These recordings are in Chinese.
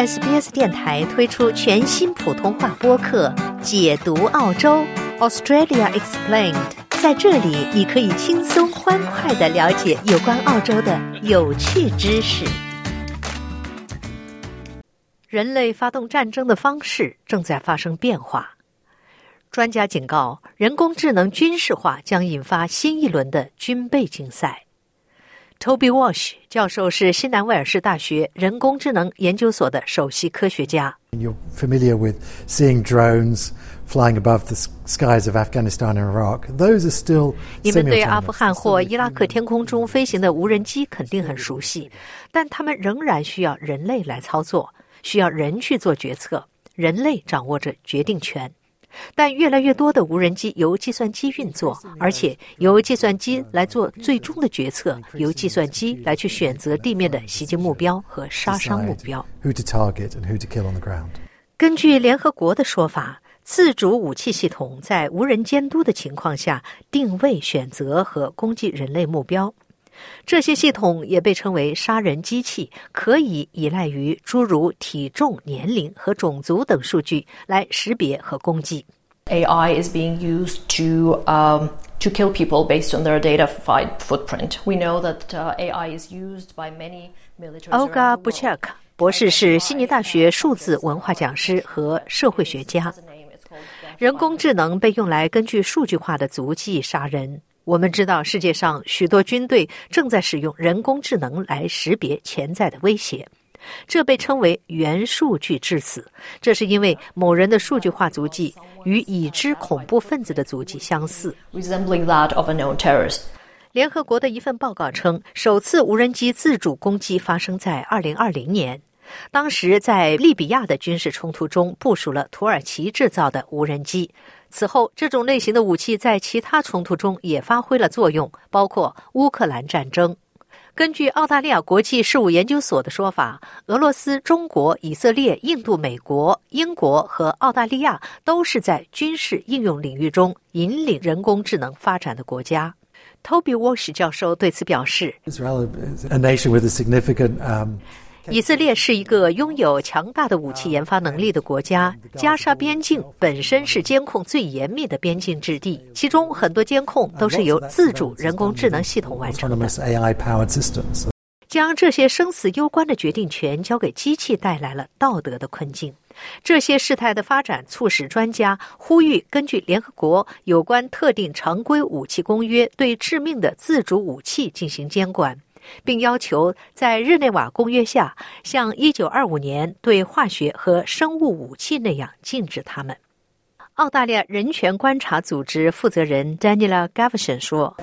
SBS 电台推出全新普通话播客《解读澳洲 Australia Explained》。在这里，你可以轻松欢快的了解有关澳洲的有趣知识。人类发动战争的方式正在发生变化。专家警告，人工智能军事化将引发新一轮的军备竞赛。Toby Walsh 教授是新南威尔士大学人工智能研究所的首席科学家。You're familiar with seeing drones flying above the skies of Afghanistan and Iraq. Those are still 你们对阿富汗或伊拉克天空中飞行的无人机肯定很熟悉，但他们仍然需要人类来操作，需要人去做决策，人类掌握着决定权。但越来越多的无人机由计算机运作，而且由计算机来做最终的决策，由计算机来去选择地面的袭击目标和杀伤目标。根据联合国的说法，自主武器系统在无人监督的情况下定位、选择和攻击人类目标。这些系统也被称为杀人机器，可以依赖于诸如体重、年龄和种族等数据来识别和攻击。AI is being used to um, to kill people based on their data footprint. We know that uh, AI is used by many militaries. Olga Buchak 博士是悉尼大学数字文化讲师和社会学家。人工智能被用来根据数据化的足迹杀人。我们知道，世界上许多军队正在使用人工智能来识别潜在的威胁，这被称为元数据致死。这是因为某人的数据化足迹与已知恐怖分子的足迹相似。resembling that of a known terrorist。联合国的一份报告称，首次无人机自主攻击发生在2020年，当时在利比亚的军事冲突中部署了土耳其制造的无人机。此后，这种类型的武器在其他冲突中也发挥了作用，包括乌克兰战争。根据澳大利亚国际事务研究所的说法，俄罗斯、中国、以色列、印度、美国、英国和澳大利亚都是在军事应用领域中引领人工智能发展的国家。Toby Walsh 教授对此表示 a nation with a significant。以色列是一个拥有强大的武器研发能力的国家。加沙边境本身是监控最严密的边境之地，其中很多监控都是由自主人工智能系统完成的。将这些生死攸关的决定权交给机器，带来了道德的困境。这些事态的发展促使专家呼吁，根据联合国有关特定常规武器公约，对致命的自主武器进行监管。并要求在日内瓦公约下，像一九二五年对化学和生物武器那样禁止它们。澳大利亚人权观察组织负责人 Daniela Gavin 说：“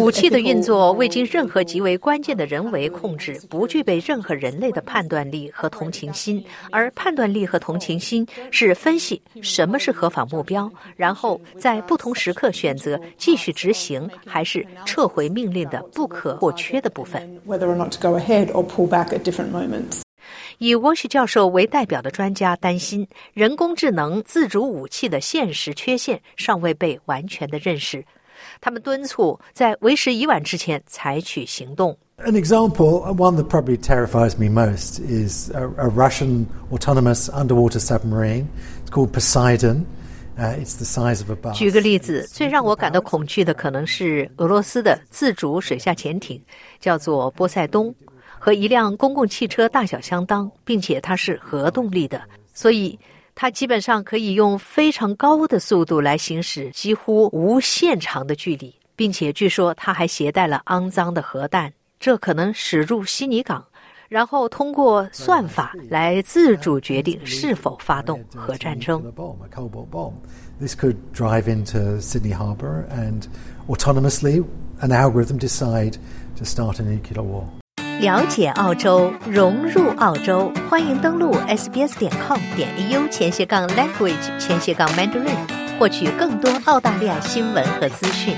武器的运作未经任何极为关键的人为控制，不具备任何人类的判断力和同情心。而判断力和同情心是分析什么是合法目标，然后在不同时刻选择继续执行还是撤回命令的不可或缺的部分。”以沃什教授为代表的专家担心，人工智能自主武器的现实缺陷尚未被完全的认识。他们敦促在为时已晚之前采取行动。An example, one that probably terrifies me most, is a, a Russian autonomous underwater submarine. It's called Poseidon. Uh, it's the size of a bus. 举个例子，最让我感到恐惧的可能是俄罗斯的自主水下潜艇，叫做波塞冬。和一辆公共汽车大小相当，并且它是核动力的，所以它基本上可以用非常高的速度来行驶几乎无限长的距离，并且据说它还携带了肮脏的核弹，这可能驶入悉尼港，然后通过算法来自主决定是否发动核战争。This could drive into Sydney Harbour and autonomously an algorithm decide to start a nuclear war. 了解澳洲，融入澳洲，欢迎登录 sbs 点 com 点 au 前斜杠 language 前斜杠 mandarin，获取更多澳大利亚新闻和资讯。